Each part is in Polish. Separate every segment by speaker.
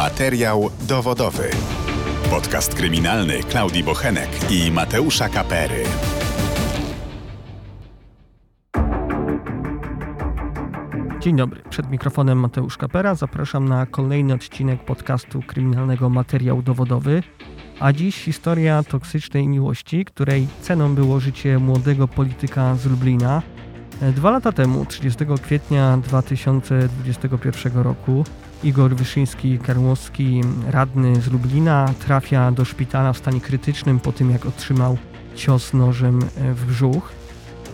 Speaker 1: Materiał dowodowy. Podcast kryminalny Klaudii Bochenek i Mateusza Kapery.
Speaker 2: Dzień dobry, przed mikrofonem Mateusz Kapera. Zapraszam na kolejny odcinek podcastu kryminalnego Materiał dowodowy. A dziś historia toksycznej miłości, której ceną było życie młodego polityka z Lublina. Dwa lata temu, 30 kwietnia 2021 roku, Igor Wyszyński-Karłowski, radny z Lublina, trafia do szpitala w stanie krytycznym po tym, jak otrzymał cios nożem w brzuch.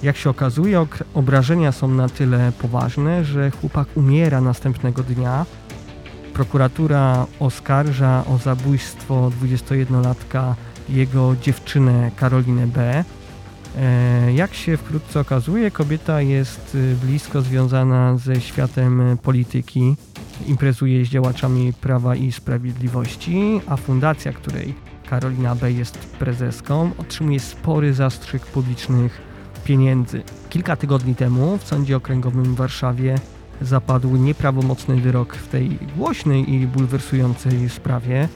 Speaker 2: Jak się okazuje, obrażenia są na tyle poważne, że chłopak umiera następnego dnia. Prokuratura oskarża o zabójstwo 21-latka jego dziewczynę Karolinę B. E, jak się wkrótce okazuje, kobieta jest blisko związana ze światem polityki, imprezuje z działaczami Prawa i Sprawiedliwości, a fundacja, której Karolina B. jest prezeską, otrzymuje spory zastrzyk publicznych pieniędzy. Kilka tygodni temu w Sądzie Okręgowym w Warszawie zapadł nieprawomocny wyrok w tej głośnej i bulwersującej sprawie.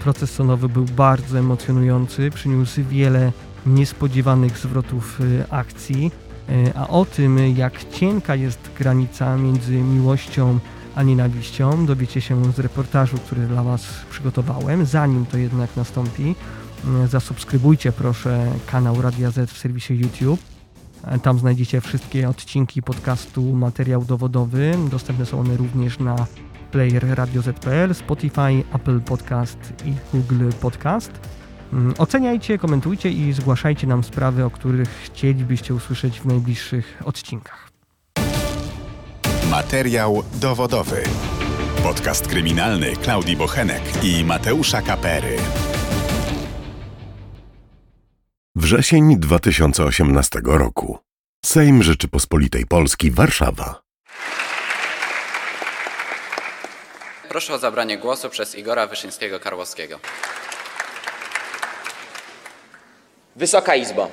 Speaker 2: Proces sądowy był bardzo emocjonujący, przyniósł wiele niespodziewanych zwrotów akcji, a o tym, jak cienka jest granica między miłością a nienawiścią, dowiecie się z reportażu, który dla Was przygotowałem. Zanim to jednak nastąpi, zasubskrybujcie proszę kanał Radia Z w serwisie YouTube. Tam znajdziecie wszystkie odcinki podcastu Materiał Dowodowy. Dostępne są one również na player Radio Z.pl, Spotify, Apple Podcast i Google Podcast. Oceniajcie, komentujcie i zgłaszajcie nam sprawy, o których chcielibyście usłyszeć w najbliższych odcinkach.
Speaker 1: Materiał dowodowy. Podcast kryminalny Klaudii Bochenek i Mateusza Kapery.
Speaker 3: Wrzesień 2018 roku. Sejm Rzeczypospolitej Polski, Warszawa.
Speaker 4: Proszę o zabranie głosu przez Igora Wyszyńskiego-Karłowskiego.
Speaker 5: Wysoka Izbo,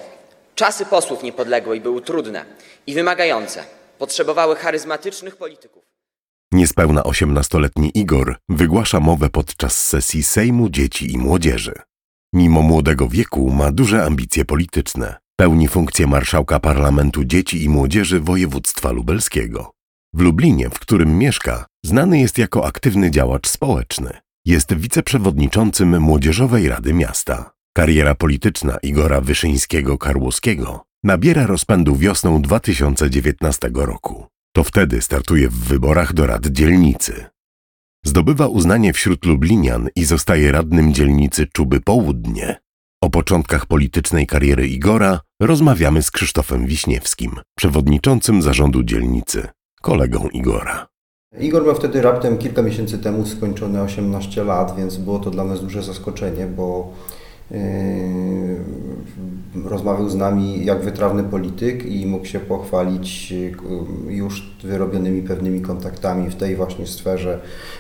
Speaker 5: czasy posłów niepodległej były trudne i wymagające. Potrzebowały charyzmatycznych polityków.
Speaker 3: Niespełna 18-letni Igor wygłasza mowę podczas sesji Sejmu Dzieci i Młodzieży. Mimo młodego wieku ma duże ambicje polityczne. Pełni funkcję marszałka Parlamentu Dzieci i Młodzieży Województwa Lubelskiego. W Lublinie, w którym mieszka, znany jest jako aktywny działacz społeczny. Jest wiceprzewodniczącym Młodzieżowej Rady Miasta. Kariera polityczna Igora Wyszyńskiego-Karłowskiego nabiera rozpędu wiosną 2019 roku. To wtedy startuje w wyborach do rad dzielnicy. Zdobywa uznanie wśród Lublinian i zostaje radnym dzielnicy Czuby Południe. O początkach politycznej kariery Igora rozmawiamy z Krzysztofem Wiśniewskim, przewodniczącym zarządu dzielnicy, kolegą Igora.
Speaker 6: Igor miał wtedy raptem kilka miesięcy temu skończone 18 lat, więc było to dla nas duże zaskoczenie, bo rozmawiał z nami jak wytrawny polityk i mógł się pochwalić yy, już wyrobionymi pewnymi kontaktami w tej właśnie sferze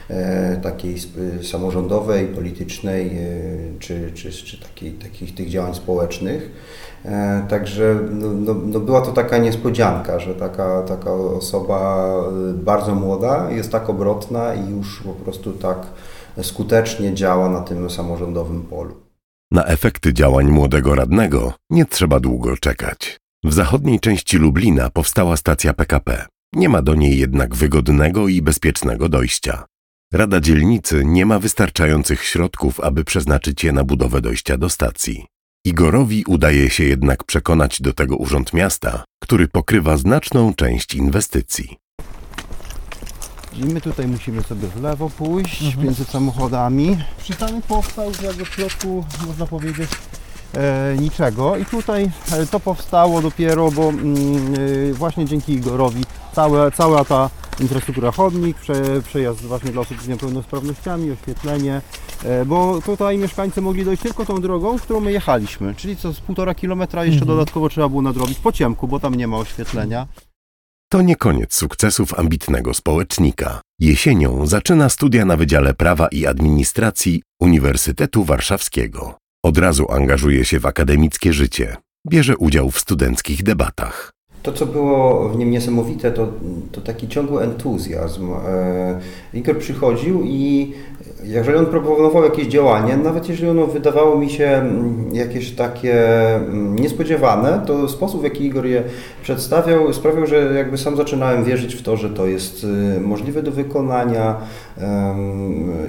Speaker 6: yy, takiej samorządowej, politycznej czy, czy, czy takiej, takich tych działań społecznych. Także no, no, no była to taka niespodzianka, że taka, taka osoba bardzo młoda jest tak obrotna i już po prostu tak skutecznie działa na tym samorządowym polu.
Speaker 3: Na efekty działań młodego radnego nie trzeba długo czekać. W zachodniej części Lublina powstała stacja PKP. Nie ma do niej jednak wygodnego i bezpiecznego dojścia. Rada dzielnicy nie ma wystarczających środków, aby przeznaczyć je na budowę dojścia do stacji. Igorowi udaje się jednak przekonać do tego Urząd Miasta, który pokrywa znaczną część inwestycji.
Speaker 7: I my tutaj musimy sobie w lewo pójść mhm. między samochodami. Przystanek powstał jakby w środku, można powiedzieć, e, niczego. I tutaj e, to powstało dopiero, bo mm, e, właśnie dzięki Igorowi całe, cała ta infrastruktura chodnik, prze, przejazd właśnie dla osób z niepełnosprawnościami, oświetlenie, e, bo tutaj mieszkańcy mogli dojść tylko tą drogą, którą my jechaliśmy, czyli co z półtora kilometra jeszcze mhm. dodatkowo trzeba było nadrobić po ciemku, bo tam nie ma oświetlenia.
Speaker 3: To nie koniec sukcesów ambitnego społecznika. Jesienią zaczyna studia na Wydziale Prawa i Administracji Uniwersytetu Warszawskiego. Od razu angażuje się w akademickie życie. Bierze udział w studenckich debatach.
Speaker 6: To, co było w nim niesamowite, to, to taki ciągły entuzjazm. E, Igor przychodził i jeżeli on proponował jakieś działanie, nawet jeżeli ono wydawało mi się mm, jakieś takie mm, niespodziewane, to sposób, w jaki Igor je przedstawiał, sprawiał, że jakby sam zaczynałem wierzyć w to, że to jest y, możliwe do wykonania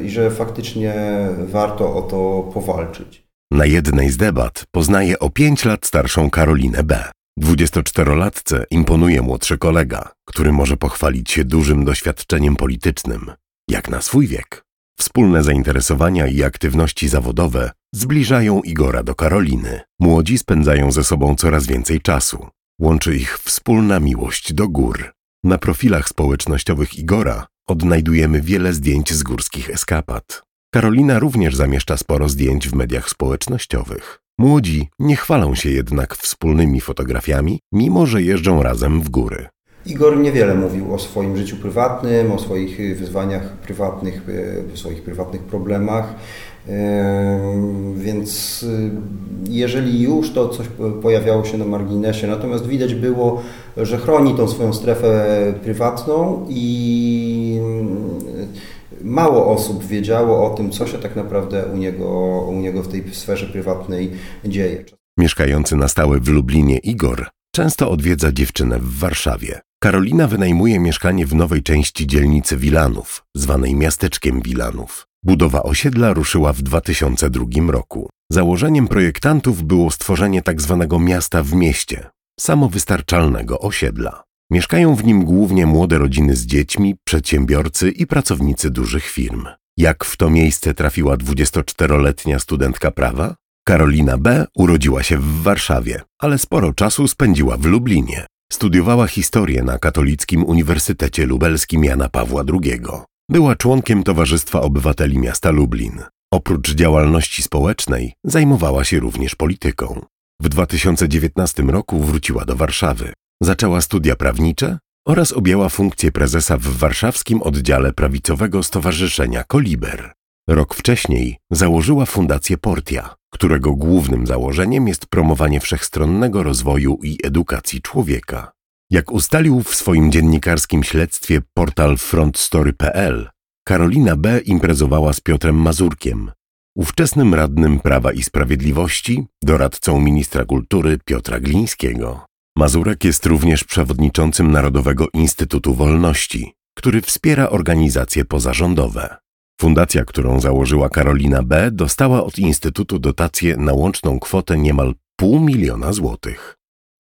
Speaker 6: i że faktycznie warto o to powalczyć.
Speaker 3: Na jednej z debat poznaje o 5 lat starszą Karolinę B. 24-latce imponuje młodszy kolega, który może pochwalić się dużym doświadczeniem politycznym, jak na swój wiek. Wspólne zainteresowania i aktywności zawodowe zbliżają Igora do Karoliny. Młodzi spędzają ze sobą coraz więcej czasu. Łączy ich wspólna miłość do gór. Na profilach społecznościowych Igora odnajdujemy wiele zdjęć z górskich eskapad. Karolina również zamieszcza sporo zdjęć w mediach społecznościowych. Młodzi nie chwalą się jednak wspólnymi fotografiami, mimo że jeżdżą razem w góry.
Speaker 6: Igor niewiele mówił o swoim życiu prywatnym, o swoich wyzwaniach prywatnych, o swoich prywatnych problemach. Więc y, jeżeli już, to coś pojawiało się na marginesie. Natomiast widać było, że chroni tą swoją strefę prywatną i mało osób wiedziało o tym, co się tak naprawdę u niego, u niego w tej sferze prywatnej dzieje.
Speaker 3: Mieszkający na stałe w Lublinie Igor często odwiedza dziewczynę w Warszawie. Karolina wynajmuje mieszkanie w nowej części dzielnicy Wilanów, zwanej miasteczkiem Wilanów. Budowa osiedla ruszyła w 2002 roku. Założeniem projektantów było stworzenie tzw. Tak miasta w mieście, samowystarczalnego osiedla. Mieszkają w nim głównie młode rodziny z dziećmi, przedsiębiorcy i pracownicy dużych firm. Jak w to miejsce trafiła 24-letnia studentka prawa? Karolina B. urodziła się w Warszawie, ale sporo czasu spędziła w Lublinie. Studiowała historię na Katolickim Uniwersytecie Lubelskim Jana Pawła II. Była członkiem Towarzystwa Obywateli Miasta Lublin. Oprócz działalności społecznej zajmowała się również polityką. W 2019 roku wróciła do Warszawy. Zaczęła studia prawnicze oraz objęła funkcję prezesa w warszawskim oddziale prawicowego Stowarzyszenia Koliber. Rok wcześniej założyła Fundację Portia, którego głównym założeniem jest promowanie wszechstronnego rozwoju i edukacji człowieka. Jak ustalił w swoim dziennikarskim śledztwie portal frontstory.pl, Karolina B. imprezowała z Piotrem Mazurkiem, ówczesnym radnym Prawa i Sprawiedliwości, doradcą ministra kultury Piotra Glińskiego. Mazurek jest również przewodniczącym Narodowego Instytutu Wolności, który wspiera organizacje pozarządowe. Fundacja, którą założyła Karolina B., dostała od Instytutu dotację na łączną kwotę niemal pół miliona złotych.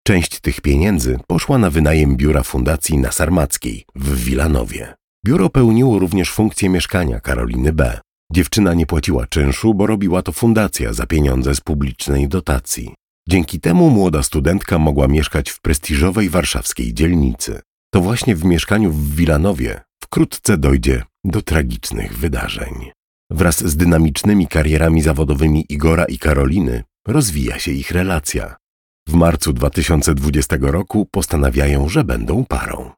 Speaker 3: Część tych pieniędzy poszła na wynajem biura fundacji na Sarmackiej w Wilanowie. Biuro pełniło również funkcję mieszkania Karoliny B. Dziewczyna nie płaciła czynszu, bo robiła to fundacja za pieniądze z publicznej dotacji. Dzięki temu młoda studentka mogła mieszkać w prestiżowej warszawskiej dzielnicy. To właśnie w mieszkaniu w Wilanowie wkrótce dojdzie do tragicznych wydarzeń. Wraz z dynamicznymi karierami zawodowymi Igora i Karoliny rozwija się ich relacja. W marcu 2020 roku postanawiają, że będą parą.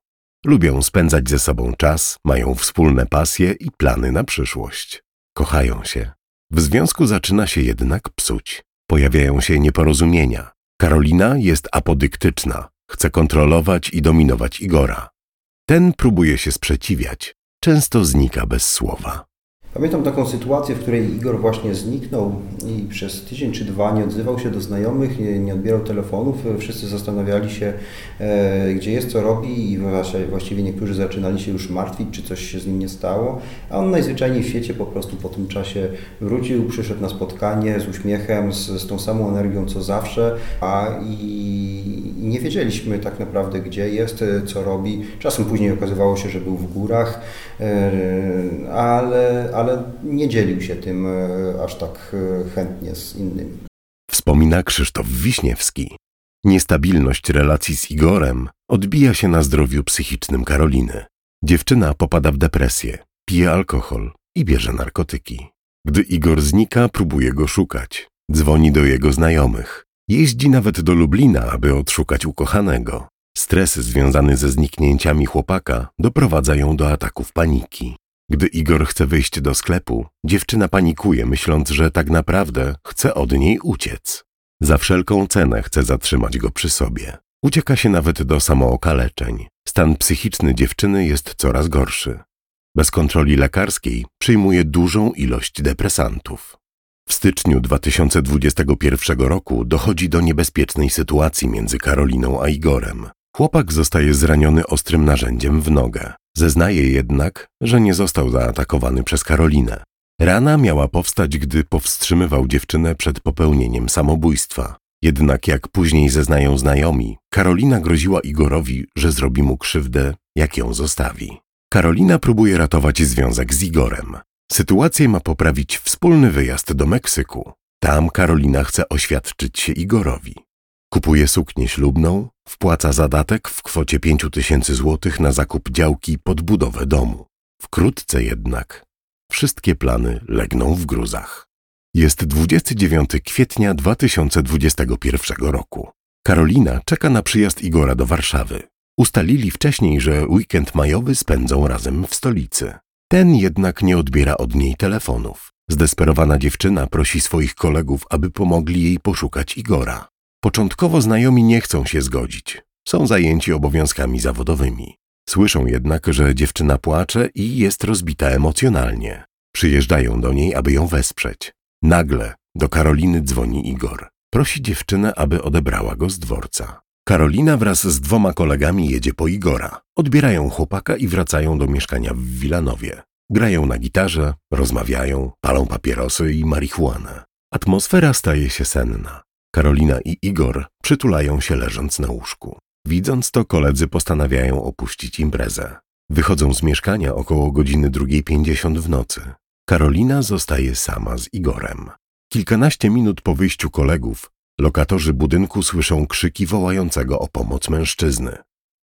Speaker 3: Lubią spędzać ze sobą czas, mają wspólne pasje i plany na przyszłość. Kochają się. W związku zaczyna się jednak psuć. Pojawiają się nieporozumienia. Karolina jest apodyktyczna, chce kontrolować i dominować Igora. Ten próbuje się sprzeciwiać, często znika bez słowa.
Speaker 6: Pamiętam taką sytuację, w której Igor właśnie zniknął i przez tydzień czy dwa nie odzywał się do znajomych, nie, nie odbierał telefonów. Wszyscy zastanawiali się, e, gdzie jest, co robi i właściwie niektórzy zaczynali się już martwić, czy coś się z nim nie stało. A on najzwyczajniej w świecie po prostu po tym czasie wrócił, przyszedł na spotkanie z uśmiechem, z, z tą samą energią co zawsze, a i, i nie wiedzieliśmy tak naprawdę, gdzie jest, co robi. Czasem później okazywało się, że był w górach, e, ale, ale nie dzielił się tym e, aż tak e, chętnie z innymi.
Speaker 3: Wspomina Krzysztof Wiśniewski. Niestabilność relacji z Igorem odbija się na zdrowiu psychicznym Karoliny. Dziewczyna popada w depresję, pije alkohol i bierze narkotyki. Gdy Igor znika, próbuje go szukać. Dzwoni do jego znajomych. Jeździ nawet do Lublina, aby odszukać ukochanego. Stres związany ze zniknięciami chłopaka doprowadza ją do ataków paniki. Gdy Igor chce wyjść do sklepu, dziewczyna panikuje, myśląc, że tak naprawdę chce od niej uciec. Za wszelką cenę chce zatrzymać go przy sobie. Ucieka się nawet do samookaleczeń. Stan psychiczny dziewczyny jest coraz gorszy. Bez kontroli lekarskiej przyjmuje dużą ilość depresantów. W styczniu 2021 roku dochodzi do niebezpiecznej sytuacji między Karoliną a Igorem. Chłopak zostaje zraniony ostrym narzędziem w nogę. Zeznaje jednak, że nie został zaatakowany przez Karolinę. Rana miała powstać, gdy powstrzymywał dziewczynę przed popełnieniem samobójstwa. Jednak jak później zeznają znajomi, Karolina groziła Igorowi, że zrobi mu krzywdę, jak ją zostawi. Karolina próbuje ratować związek z Igorem. Sytuację ma poprawić wspólny wyjazd do Meksyku. Tam Karolina chce oświadczyć się Igorowi. Kupuje suknię ślubną, wpłaca zadatek w kwocie 5 tysięcy złotych na zakup działki pod budowę domu. Wkrótce jednak wszystkie plany legną w gruzach. Jest 29 kwietnia 2021 roku. Karolina czeka na przyjazd Igora do Warszawy. Ustalili wcześniej, że weekend majowy spędzą razem w stolicy. Ten jednak nie odbiera od niej telefonów. Zdesperowana dziewczyna prosi swoich kolegów, aby pomogli jej poszukać Igora. Początkowo znajomi nie chcą się zgodzić. Są zajęci obowiązkami zawodowymi. Słyszą jednak, że dziewczyna płacze i jest rozbita emocjonalnie. Przyjeżdżają do niej, aby ją wesprzeć. Nagle do Karoliny dzwoni Igor. Prosi dziewczynę, aby odebrała go z dworca. Karolina wraz z dwoma kolegami jedzie po Igora. Odbierają chłopaka i wracają do mieszkania w Wilanowie. Grają na gitarze, rozmawiają, palą papierosy i marihuanę. Atmosfera staje się senna. Karolina i Igor przytulają się leżąc na łóżku. Widząc to, koledzy postanawiają opuścić imprezę. Wychodzą z mieszkania około godziny 2.50 w nocy. Karolina zostaje sama z Igorem. Kilkanaście minut po wyjściu kolegów, lokatorzy budynku słyszą krzyki wołającego o pomoc mężczyzny.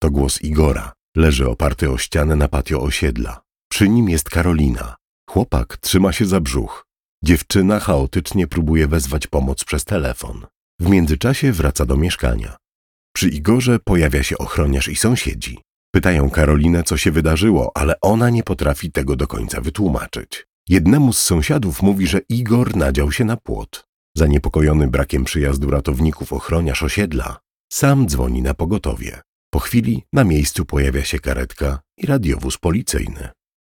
Speaker 3: To głos Igora. Leży oparty o ścianę na patio osiedla. Przy nim jest Karolina. Chłopak trzyma się za brzuch. Dziewczyna chaotycznie próbuje wezwać pomoc przez telefon. W międzyczasie wraca do mieszkania. Przy Igorze pojawia się ochroniarz i sąsiedzi. Pytają Karolinę, co się wydarzyło, ale ona nie potrafi tego do końca wytłumaczyć. Jednemu z sąsiadów mówi, że Igor nadział się na płot. Zaniepokojony brakiem przyjazdu ratowników ochroniarz osiedla, sam dzwoni na pogotowie. Po chwili na miejscu pojawia się karetka i radiowóz policyjny.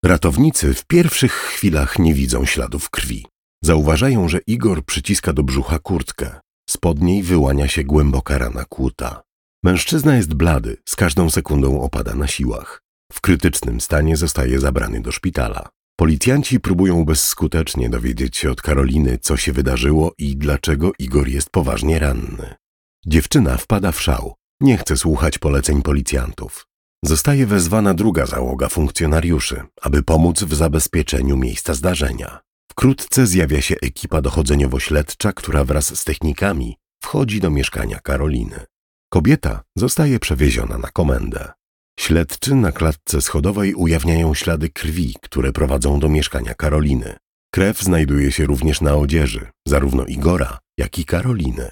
Speaker 3: Ratownicy w pierwszych chwilach nie widzą śladów krwi. Zauważają, że Igor przyciska do brzucha kurtkę. Spod niej wyłania się głęboka rana kłuta. Mężczyzna jest blady, z każdą sekundą opada na siłach. W krytycznym stanie zostaje zabrany do szpitala. Policjanci próbują bezskutecznie dowiedzieć się od Karoliny, co się wydarzyło i dlaczego Igor jest poważnie ranny. Dziewczyna wpada w szał. Nie chce słuchać poleceń policjantów. Zostaje wezwana druga załoga funkcjonariuszy, aby pomóc w zabezpieczeniu miejsca zdarzenia. Wkrótce zjawia się ekipa dochodzeniowo-śledcza, która wraz z technikami wchodzi do mieszkania Karoliny. Kobieta zostaje przewieziona na komendę. Śledczy na klatce schodowej ujawniają ślady krwi, które prowadzą do mieszkania Karoliny. Krew znajduje się również na odzieży, zarówno Igora, jak i Karoliny.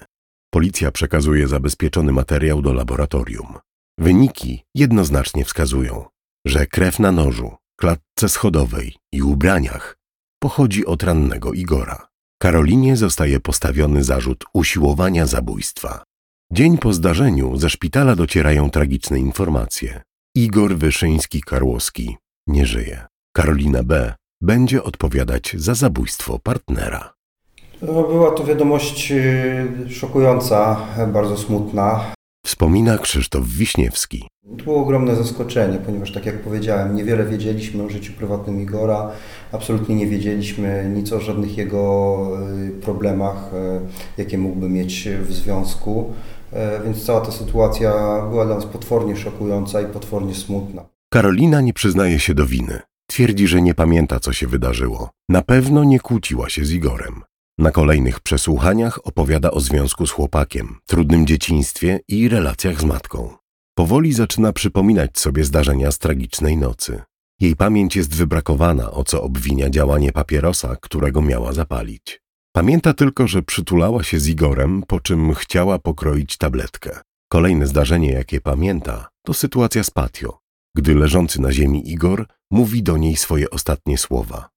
Speaker 3: Policja przekazuje zabezpieczony materiał do laboratorium. Wyniki jednoznacznie wskazują, że krew na nożu, klatce schodowej i ubraniach pochodzi od rannego Igora. Karolinie zostaje postawiony zarzut usiłowania zabójstwa. Dzień po zdarzeniu ze szpitala docierają tragiczne informacje. Igor Wyszyński-Karłowski nie żyje. Karolina B. będzie odpowiadać za zabójstwo partnera.
Speaker 6: No, była to wiadomość y, szokująca, bardzo smutna.
Speaker 3: Wspomina Krzysztof Wiśniewski.
Speaker 6: To było ogromne zaskoczenie, ponieważ tak jak powiedziałem, niewiele wiedzieliśmy o życiu prywatnym Igora, absolutnie nie wiedzieliśmy nic o żadnych jego y, problemach, y, jakie mógłby mieć w związku. E, więc cała ta sytuacja była dla nas potwornie szokująca i potwornie smutna.
Speaker 3: Karolina nie przyznaje się do winy. Twierdzi, że nie pamięta, co się wydarzyło. Na pewno nie kłóciła się z Igorem. Na kolejnych przesłuchaniach opowiada o związku z chłopakiem, trudnym dzieciństwie i relacjach z matką. Powoli zaczyna przypominać sobie zdarzenia z tragicznej nocy. Jej pamięć jest wybrakowana, o co obwinia działanie papierosa, którego miała zapalić. Pamięta tylko, że przytulała się z Igorem, po czym chciała pokroić tabletkę. Kolejne zdarzenie, jakie pamięta, to sytuacja z patio, gdy leżący na ziemi Igor mówi do niej swoje ostatnie słowa.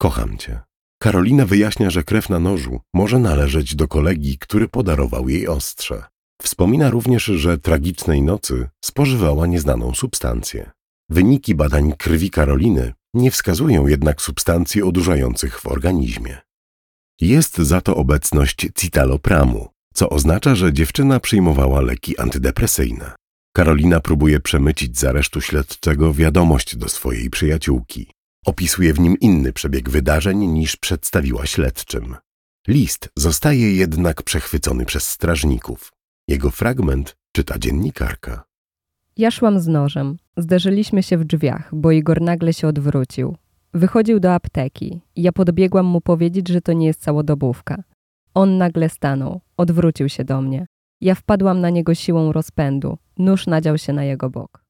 Speaker 3: Kocham cię. Karolina wyjaśnia, że krew na nożu może należeć do kolegi, który podarował jej ostrze. Wspomina również, że tragicznej nocy spożywała nieznaną substancję. Wyniki badań krwi Karoliny nie wskazują jednak substancji odurzających w organizmie. Jest za to obecność citalopramu, co oznacza, że dziewczyna przyjmowała leki antydepresyjne. Karolina próbuje przemycić z aresztu śledczego wiadomość do swojej przyjaciółki. Opisuje w nim inny przebieg wydarzeń niż przedstawiła śledczym. List zostaje jednak przechwycony przez strażników. Jego fragment czyta dziennikarka.
Speaker 8: Ja szłam z nożem. Zderzyliśmy się w drzwiach, bo Igor nagle się odwrócił. Wychodził do apteki. Ja podbiegłam mu powiedzieć, że to nie jest całodobówka. On nagle stanął, odwrócił się do mnie. Ja wpadłam na niego siłą rozpędu. Nóż nadział się na jego bok.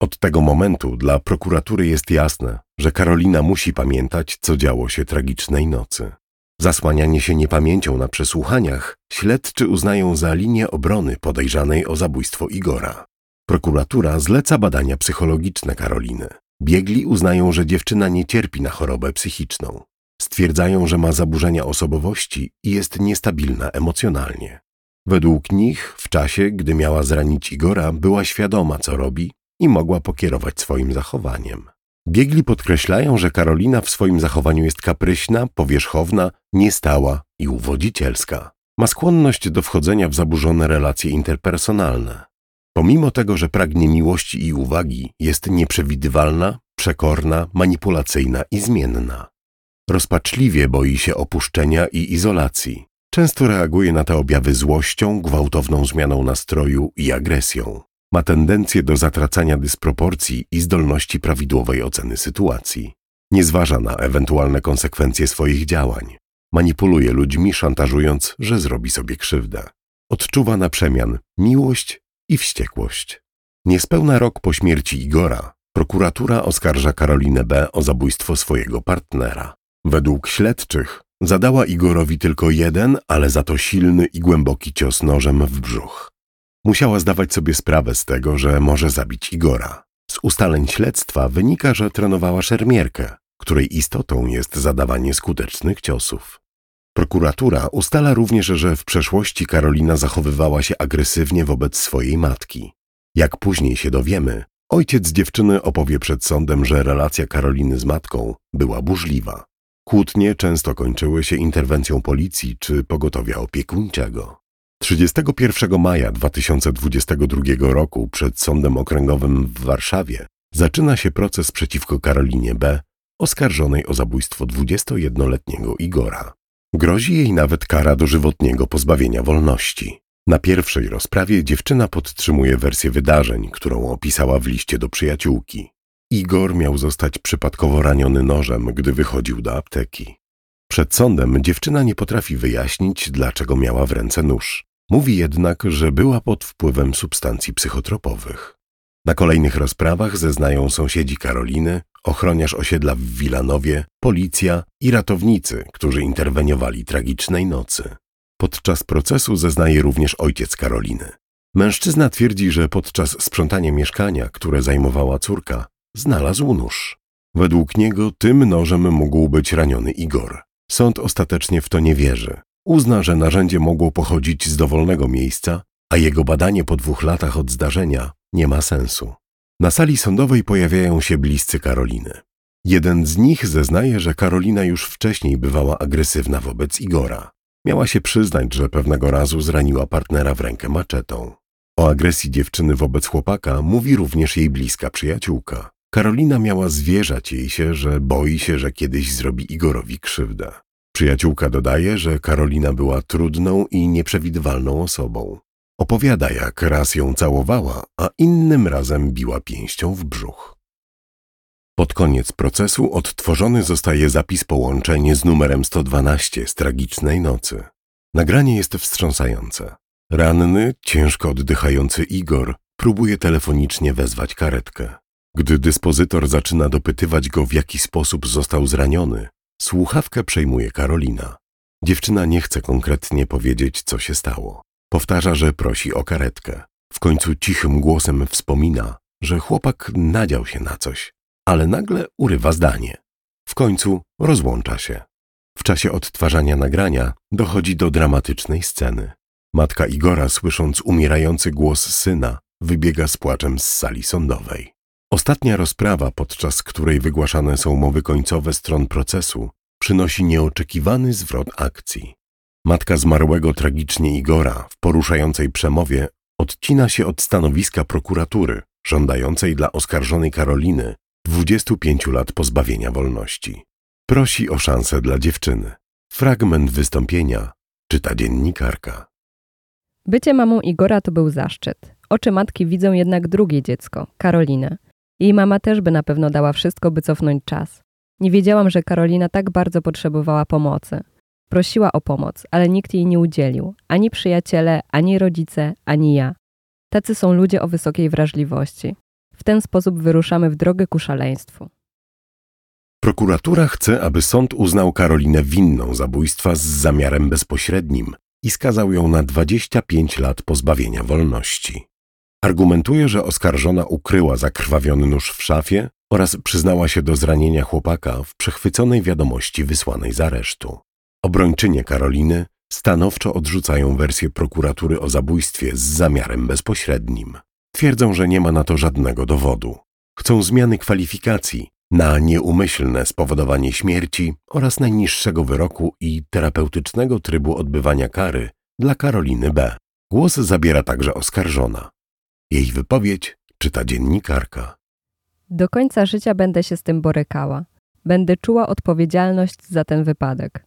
Speaker 3: Od tego momentu dla prokuratury jest jasne, że Karolina musi pamiętać, co działo się tragicznej nocy. Zasłanianie się niepamięcią na przesłuchaniach śledczy uznają za linię obrony podejrzanej o zabójstwo Igora. Prokuratura zleca badania psychologiczne Karoliny. Biegli uznają, że dziewczyna nie cierpi na chorobę psychiczną. Stwierdzają, że ma zaburzenia osobowości i jest niestabilna emocjonalnie. Według nich w czasie, gdy miała zranić Igora, była świadoma, co robi i mogła pokierować swoim zachowaniem. Biegli podkreślają, że Karolina w swoim zachowaniu jest kapryśna, powierzchowna, niestała i uwodzicielska. Ma skłonność do wchodzenia w zaburzone relacje interpersonalne. Pomimo tego, że pragnie miłości i uwagi, jest nieprzewidywalna, przekorna, manipulacyjna i zmienna. Rozpaczliwie boi się opuszczenia i izolacji. Często reaguje na te objawy złością, gwałtowną zmianą nastroju i agresją. Ma tendencję do zatracania dysproporcji i zdolności prawidłowej oceny sytuacji. Nie zważa na ewentualne konsekwencje swoich działań. Manipuluje ludźmi, szantażując, że zrobi sobie krzywdę. Odczuwa na przemian miłość i wściekłość. Niespełna rok po śmierci Igora, prokuratura oskarża Karolinę B. o zabójstwo swojego partnera. Według śledczych zadała Igorowi tylko jeden, ale za to silny i głęboki cios nożem w brzuch. Musiała zdawać sobie sprawę z tego, że może zabić Igora. Z ustaleń śledztwa wynika, że trenowała szermierkę, której istotą jest zadawanie skutecznych ciosów. Prokuratura ustala również, że w przeszłości Karolina zachowywała się agresywnie wobec swojej matki. Jak później się dowiemy, ojciec dziewczyny opowie przed sądem, że relacja Karoliny z matką była burzliwa. Kłótnie często kończyły się interwencją policji czy pogotowia opiekuńczego. 31 maja 2022 roku przed Sądem Okręgowym w Warszawie zaczyna się proces przeciwko Karolinie B., oskarżonej o zabójstwo 21-letniego Igora. Grozi jej nawet kara dożywotniego pozbawienia wolności. Na pierwszej rozprawie dziewczyna podtrzymuje wersję wydarzeń, którą opisała w liście do przyjaciółki. Igor miał zostać przypadkowo raniony nożem, gdy wychodził do apteki. Przed sądem dziewczyna nie potrafi wyjaśnić, dlaczego miała w ręce nóż. Mówi jednak, że była pod wpływem substancji psychotropowych. Na kolejnych rozprawach zeznają sąsiedzi Karoliny, ochroniarz osiedla w Wilanowie, policja i ratownicy, którzy interweniowali tragicznej nocy. Podczas procesu zeznaje również ojciec Karoliny. Mężczyzna twierdzi, że podczas sprzątania mieszkania, które zajmowała córka, znalazł nóż. Według niego tym nożem mógł być raniony Igor. Sąd ostatecznie w to nie wierzy. Uzna, że narzędzie mogło pochodzić z dowolnego miejsca, a jego badanie po dwóch latach od zdarzenia nie ma sensu. Na sali sądowej pojawiają się bliscy Karoliny. Jeden z nich zeznaje, że Karolina już wcześniej bywała agresywna wobec Igora. Miała się przyznać, że pewnego razu zraniła partnera w rękę maczetą. O agresji dziewczyny wobec chłopaka mówi również jej bliska przyjaciółka. Karolina miała zwierzać jej się, że boi się, że kiedyś zrobi Igorowi krzywdę. Przyjaciółka dodaje, że Karolina była trudną i nieprzewidywalną osobą. Opowiada, jak raz ją całowała, a innym razem biła pięścią w brzuch. Pod koniec procesu odtworzony zostaje zapis połączenia z numerem 112 z tragicznej nocy. Nagranie jest wstrząsające. Ranny, ciężko oddychający Igor próbuje telefonicznie wezwać karetkę. Gdy dyspozytor zaczyna dopytywać go, w jaki sposób został zraniony, słuchawkę przejmuje Karolina. Dziewczyna nie chce konkretnie powiedzieć, co się stało. Powtarza, że prosi o karetkę. W końcu cichym głosem wspomina, że chłopak nadział się na coś, ale nagle urywa zdanie. W końcu rozłącza się. W czasie odtwarzania nagrania dochodzi do dramatycznej sceny. Matka Igora, słysząc umierający głos syna, wybiega z płaczem z sali sądowej. Ostatnia rozprawa, podczas której wygłaszane są mowy końcowe stron procesu, przynosi nieoczekiwany zwrot akcji. Matka zmarłego tragicznie Igora w poruszającej przemowie odcina się od stanowiska prokuratury żądającej dla oskarżonej Karoliny 25 lat pozbawienia wolności. Prosi o szansę dla dziewczyny. Fragment wystąpienia czyta dziennikarka.
Speaker 8: Bycie mamą Igora to był zaszczyt. Oczy matki widzą jednak drugie dziecko, Karolinę. Jej mama też by na pewno dała wszystko, by cofnąć czas. Nie wiedziałam, że Karolina tak bardzo potrzebowała pomocy. Prosiła o pomoc, ale nikt jej nie udzielił ani przyjaciele, ani rodzice, ani ja. Tacy są ludzie o wysokiej wrażliwości. W ten sposób wyruszamy w drogę ku szaleństwu.
Speaker 3: Prokuratura chce, aby sąd uznał Karolinę winną zabójstwa z zamiarem bezpośrednim i skazał ją na 25 lat pozbawienia wolności. Argumentuje, że oskarżona ukryła zakrwawiony nóż w szafie oraz przyznała się do zranienia chłopaka w przechwyconej wiadomości wysłanej z aresztu. Obrończynie Karoliny stanowczo odrzucają wersję prokuratury o zabójstwie z zamiarem bezpośrednim. Twierdzą, że nie ma na to żadnego dowodu. Chcą zmiany kwalifikacji na nieumyślne spowodowanie śmierci oraz najniższego wyroku i terapeutycznego trybu odbywania kary dla Karoliny B. Głos zabiera także oskarżona. Jej wypowiedź czyta dziennikarka.
Speaker 8: Do końca życia będę się z tym borykała. Będę czuła odpowiedzialność za ten wypadek.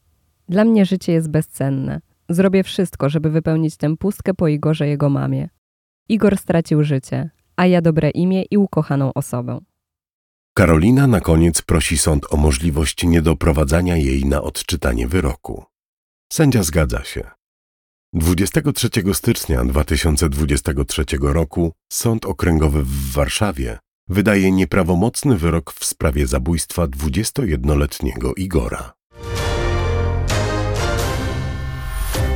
Speaker 8: Dla mnie życie jest bezcenne. Zrobię wszystko, żeby wypełnić tę pustkę po Igorze jego mamie. Igor stracił życie, a ja dobre imię i ukochaną osobę.
Speaker 3: Karolina na koniec prosi sąd o możliwość niedoprowadzania jej na odczytanie wyroku. Sędzia zgadza się. 23 stycznia 2023 roku Sąd Okręgowy w Warszawie wydaje nieprawomocny wyrok w sprawie zabójstwa 21-letniego Igora.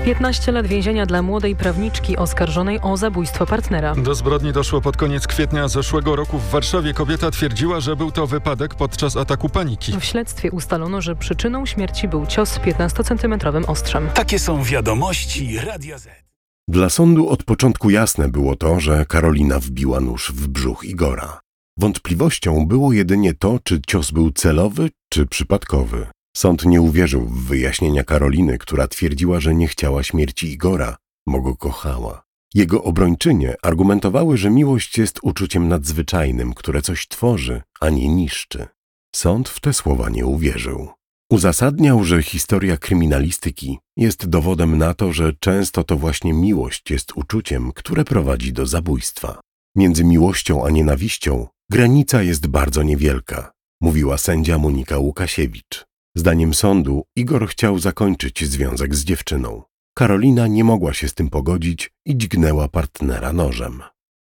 Speaker 9: 15 lat więzienia dla młodej prawniczki oskarżonej o zabójstwo partnera.
Speaker 10: Do zbrodni doszło pod koniec kwietnia zeszłego roku w Warszawie. Kobieta twierdziła, że był to wypadek podczas ataku paniki.
Speaker 9: W śledztwie ustalono, że przyczyną śmierci był cios 15-centymetrowym ostrzem.
Speaker 11: Takie są wiadomości Radia Z.
Speaker 3: Dla sądu od początku jasne było to, że Karolina wbiła nóż w brzuch Igora. Wątpliwością było jedynie to, czy cios był celowy, czy przypadkowy. Sąd nie uwierzył w wyjaśnienia Karoliny, która twierdziła, że nie chciała śmierci Igora, bo go kochała. Jego obrończynie argumentowały, że miłość jest uczuciem nadzwyczajnym, które coś tworzy, a nie niszczy. Sąd w te słowa nie uwierzył. Uzasadniał, że historia kryminalistyki jest dowodem na to, że często to właśnie miłość jest uczuciem, które prowadzi do zabójstwa. Między miłością a nienawiścią granica jest bardzo niewielka, mówiła sędzia Monika Łukasiewicz. Zdaniem sądu Igor chciał zakończyć związek z dziewczyną. Karolina nie mogła się z tym pogodzić i dźgnęła partnera nożem.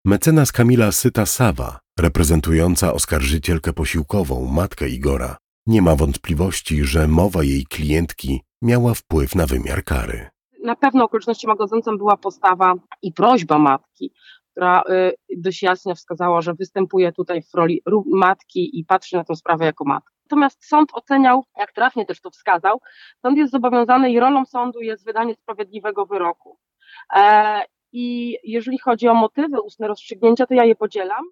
Speaker 3: Mecenas Kamila Syta-Sawa, reprezentująca oskarżycielkę posiłkową, matkę Igora, nie ma wątpliwości, że mowa jej klientki miała wpływ na wymiar kary.
Speaker 12: Na pewno okolicznością godzącą była postawa i prośba matki, która y, dość jasno wskazała, że występuje tutaj w roli matki i patrzy na tę sprawę jako matka. Natomiast sąd oceniał, jak trafnie też to wskazał, sąd jest zobowiązany i rolą sądu jest wydanie sprawiedliwego wyroku. E, I jeżeli chodzi o motywy ustne rozstrzygnięcia, to ja je podzielam.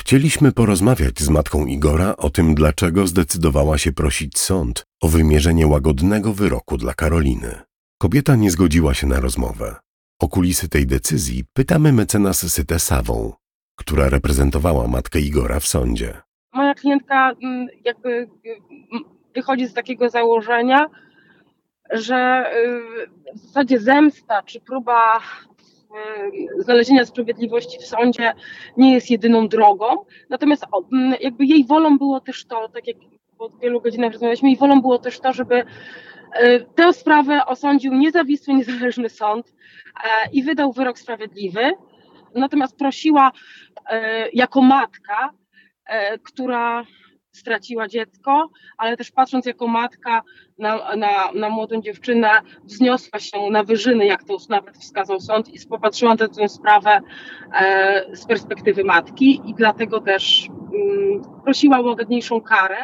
Speaker 3: Chcieliśmy porozmawiać z matką Igora o tym, dlaczego zdecydowała się prosić sąd o wymierzenie łagodnego wyroku dla Karoliny. Kobieta nie zgodziła się na rozmowę. O kulisy tej decyzji pytamy mecenas Sytę Sawą, która reprezentowała matkę Igora w sądzie
Speaker 12: moja klientka mm, jakby mm, wychodzi z takiego założenia, że y, w zasadzie zemsta czy próba y, znalezienia sprawiedliwości w sądzie nie jest jedyną drogą. Natomiast mm, jakby jej wolą było też to, tak jak po wielu godzinach rozmawialiśmy, jej wolą było też to, żeby y, tę sprawę osądził niezawisły, niezależny sąd e, i wydał wyrok sprawiedliwy. Natomiast prosiła jako matka E, która straciła dziecko, ale też patrząc jako matka na, na, na młodą dziewczynę, wzniosła się na wyżyny, jak to nawet wskazał sąd, i popatrzyła na tę sprawę e, z perspektywy matki i dlatego też mm, prosiła o łagodniejszą karę.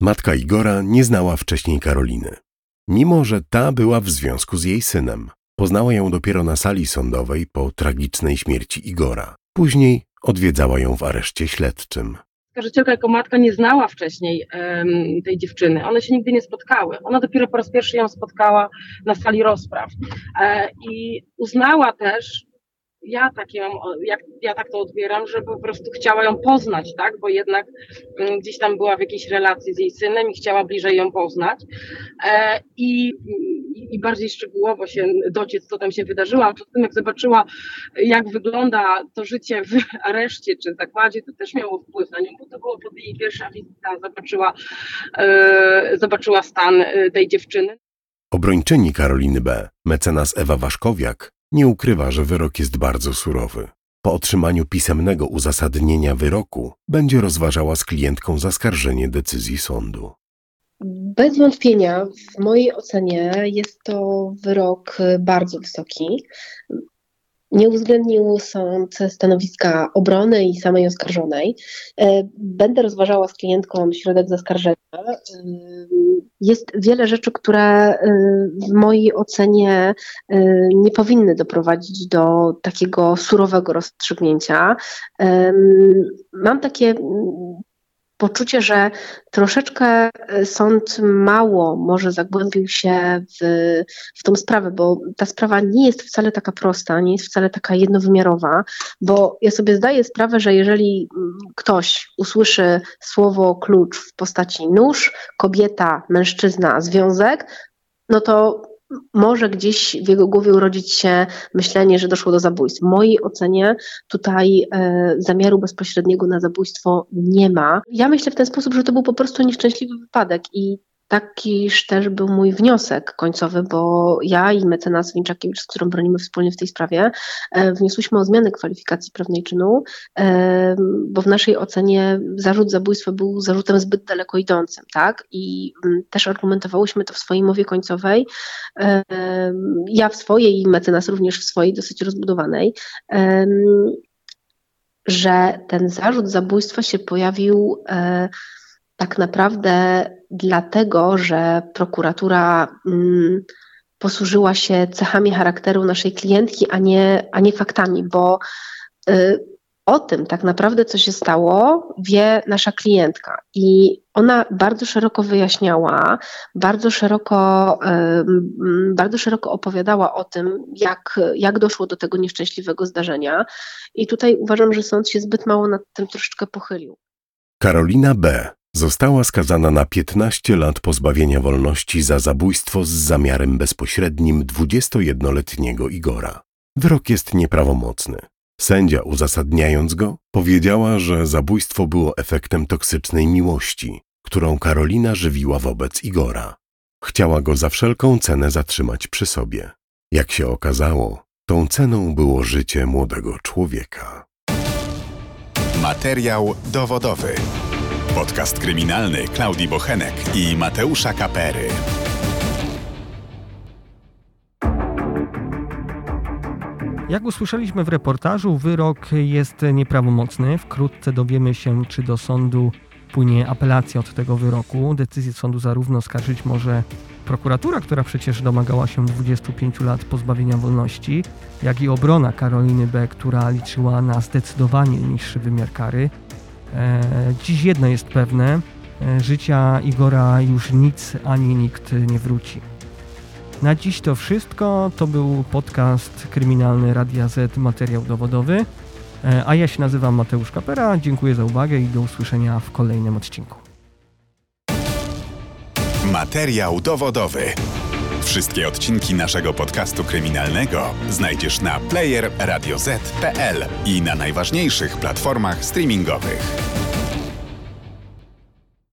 Speaker 3: Matka Igora nie znała wcześniej Karoliny, mimo że ta była w związku z jej synem. Poznała ją dopiero na sali sądowej po tragicznej śmierci Igora. Później odwiedzała ją w areszcie śledczym.
Speaker 12: Skarżycielka jako matka nie znała wcześniej um, tej dziewczyny. One się nigdy nie spotkały. Ona dopiero po raz pierwszy ją spotkała na sali rozpraw. E, I uznała też, ja tak, ją, jak, ja tak to odbieram, że po prostu chciała ją poznać, tak? Bo jednak um, gdzieś tam była w jakiejś relacji z jej synem i chciała bliżej ją poznać. E, i, i, bardziej szczegółowo się dociec, co tam się wydarzyło. A poza tym, jak zobaczyła, jak wygląda to życie w areszcie czy zakładzie, to też miało wpływ na nią, bo to było pod jej pierwsza wizyta, zobaczyła, e, zobaczyła stan e, tej dziewczyny.
Speaker 3: Obrończyni Karoliny B., mecenas Ewa Waszkowiak, nie ukrywa, że wyrok jest bardzo surowy. Po otrzymaniu pisemnego uzasadnienia wyroku będzie rozważała z klientką zaskarżenie decyzji sądu.
Speaker 13: Bez wątpienia, w mojej ocenie jest to wyrok bardzo wysoki. Nie uwzględnił sąd stanowiska obrony i samej oskarżonej. E, będę rozważała z klientką środek zaskarżenia. Jest wiele rzeczy, które e, w mojej ocenie nie powinny doprowadzić do takiego surowego rozstrzygnięcia. Mam takie poczucie, że troszeczkę e, sąd mało może zagłębił się w, w tą sprawę, bo ta sprawa nie jest wcale taka prosta, nie jest wcale taka jednowymiarowa, bo ja sobie zdaję sprawę, że jeżeli mm, ktoś usłyszy słowo klucz w postaci nóż, kobieta, mężczyzna, związek, no to może gdzieś w jego głowie urodzić się myślenie, że doszło do zabójstwa. W mojej ocenie tutaj e, zamiaru bezpośredniego na zabójstwo nie ma. Ja myślę w ten sposób, że to był po prostu nieszczęśliwy wypadek i Takiż też był mój wniosek końcowy, bo ja i mecenas Winczakiewicz, z którą bronimy wspólnie w tej sprawie, e, wniosłyśmy o zmianę kwalifikacji prawnej czynu, e, bo w naszej ocenie zarzut zabójstwa był zarzutem zbyt daleko idącym, tak? I mm, też argumentowałyśmy to w swojej mowie końcowej. E, ja w swojej i mecenas również w swojej dosyć rozbudowanej że ten zarzut zabójstwa się pojawił tak naprawdę dlatego, że prokuratura mm, posłużyła się cechami charakteru naszej klientki, a nie, a nie faktami, bo y, o tym tak naprawdę, co się stało, wie nasza klientka. I ona bardzo szeroko wyjaśniała, bardzo szeroko, y, bardzo szeroko opowiadała o tym, jak, jak doszło do tego nieszczęśliwego zdarzenia. I tutaj uważam, że sąd się zbyt mało nad tym troszeczkę pochylił.
Speaker 3: Karolina B. Została skazana na 15 lat pozbawienia wolności za zabójstwo z zamiarem bezpośrednim 21-letniego Igora. Wyrok jest nieprawomocny. Sędzia, uzasadniając go, powiedziała, że zabójstwo było efektem toksycznej miłości, którą Karolina żywiła wobec Igora. Chciała go za wszelką cenę zatrzymać przy sobie. Jak się okazało, tą ceną było życie młodego człowieka.
Speaker 1: Materiał dowodowy. Podcast kryminalny Klaudii Bochenek i Mateusza Kapery.
Speaker 2: Jak usłyszeliśmy w reportażu, wyrok jest nieprawomocny. Wkrótce dowiemy się, czy do sądu płynie apelacja od tego wyroku. Decyzję sądu zarówno skarżyć może prokuratura, która przecież domagała się 25 lat pozbawienia wolności, jak i obrona Karoliny B., która liczyła na zdecydowanie niższy wymiar kary. E, dziś jedno jest pewne, e, życia Igora już nic ani nikt nie wróci. Na dziś to wszystko. To był podcast kryminalny Radia Z, materiał dowodowy. E, a ja się nazywam Mateusz Kapera. Dziękuję za uwagę i do usłyszenia w kolejnym odcinku.
Speaker 1: Materiał dowodowy. Wszystkie odcinki naszego podcastu kryminalnego znajdziesz na player radioz.pl i na najważniejszych platformach streamingowych.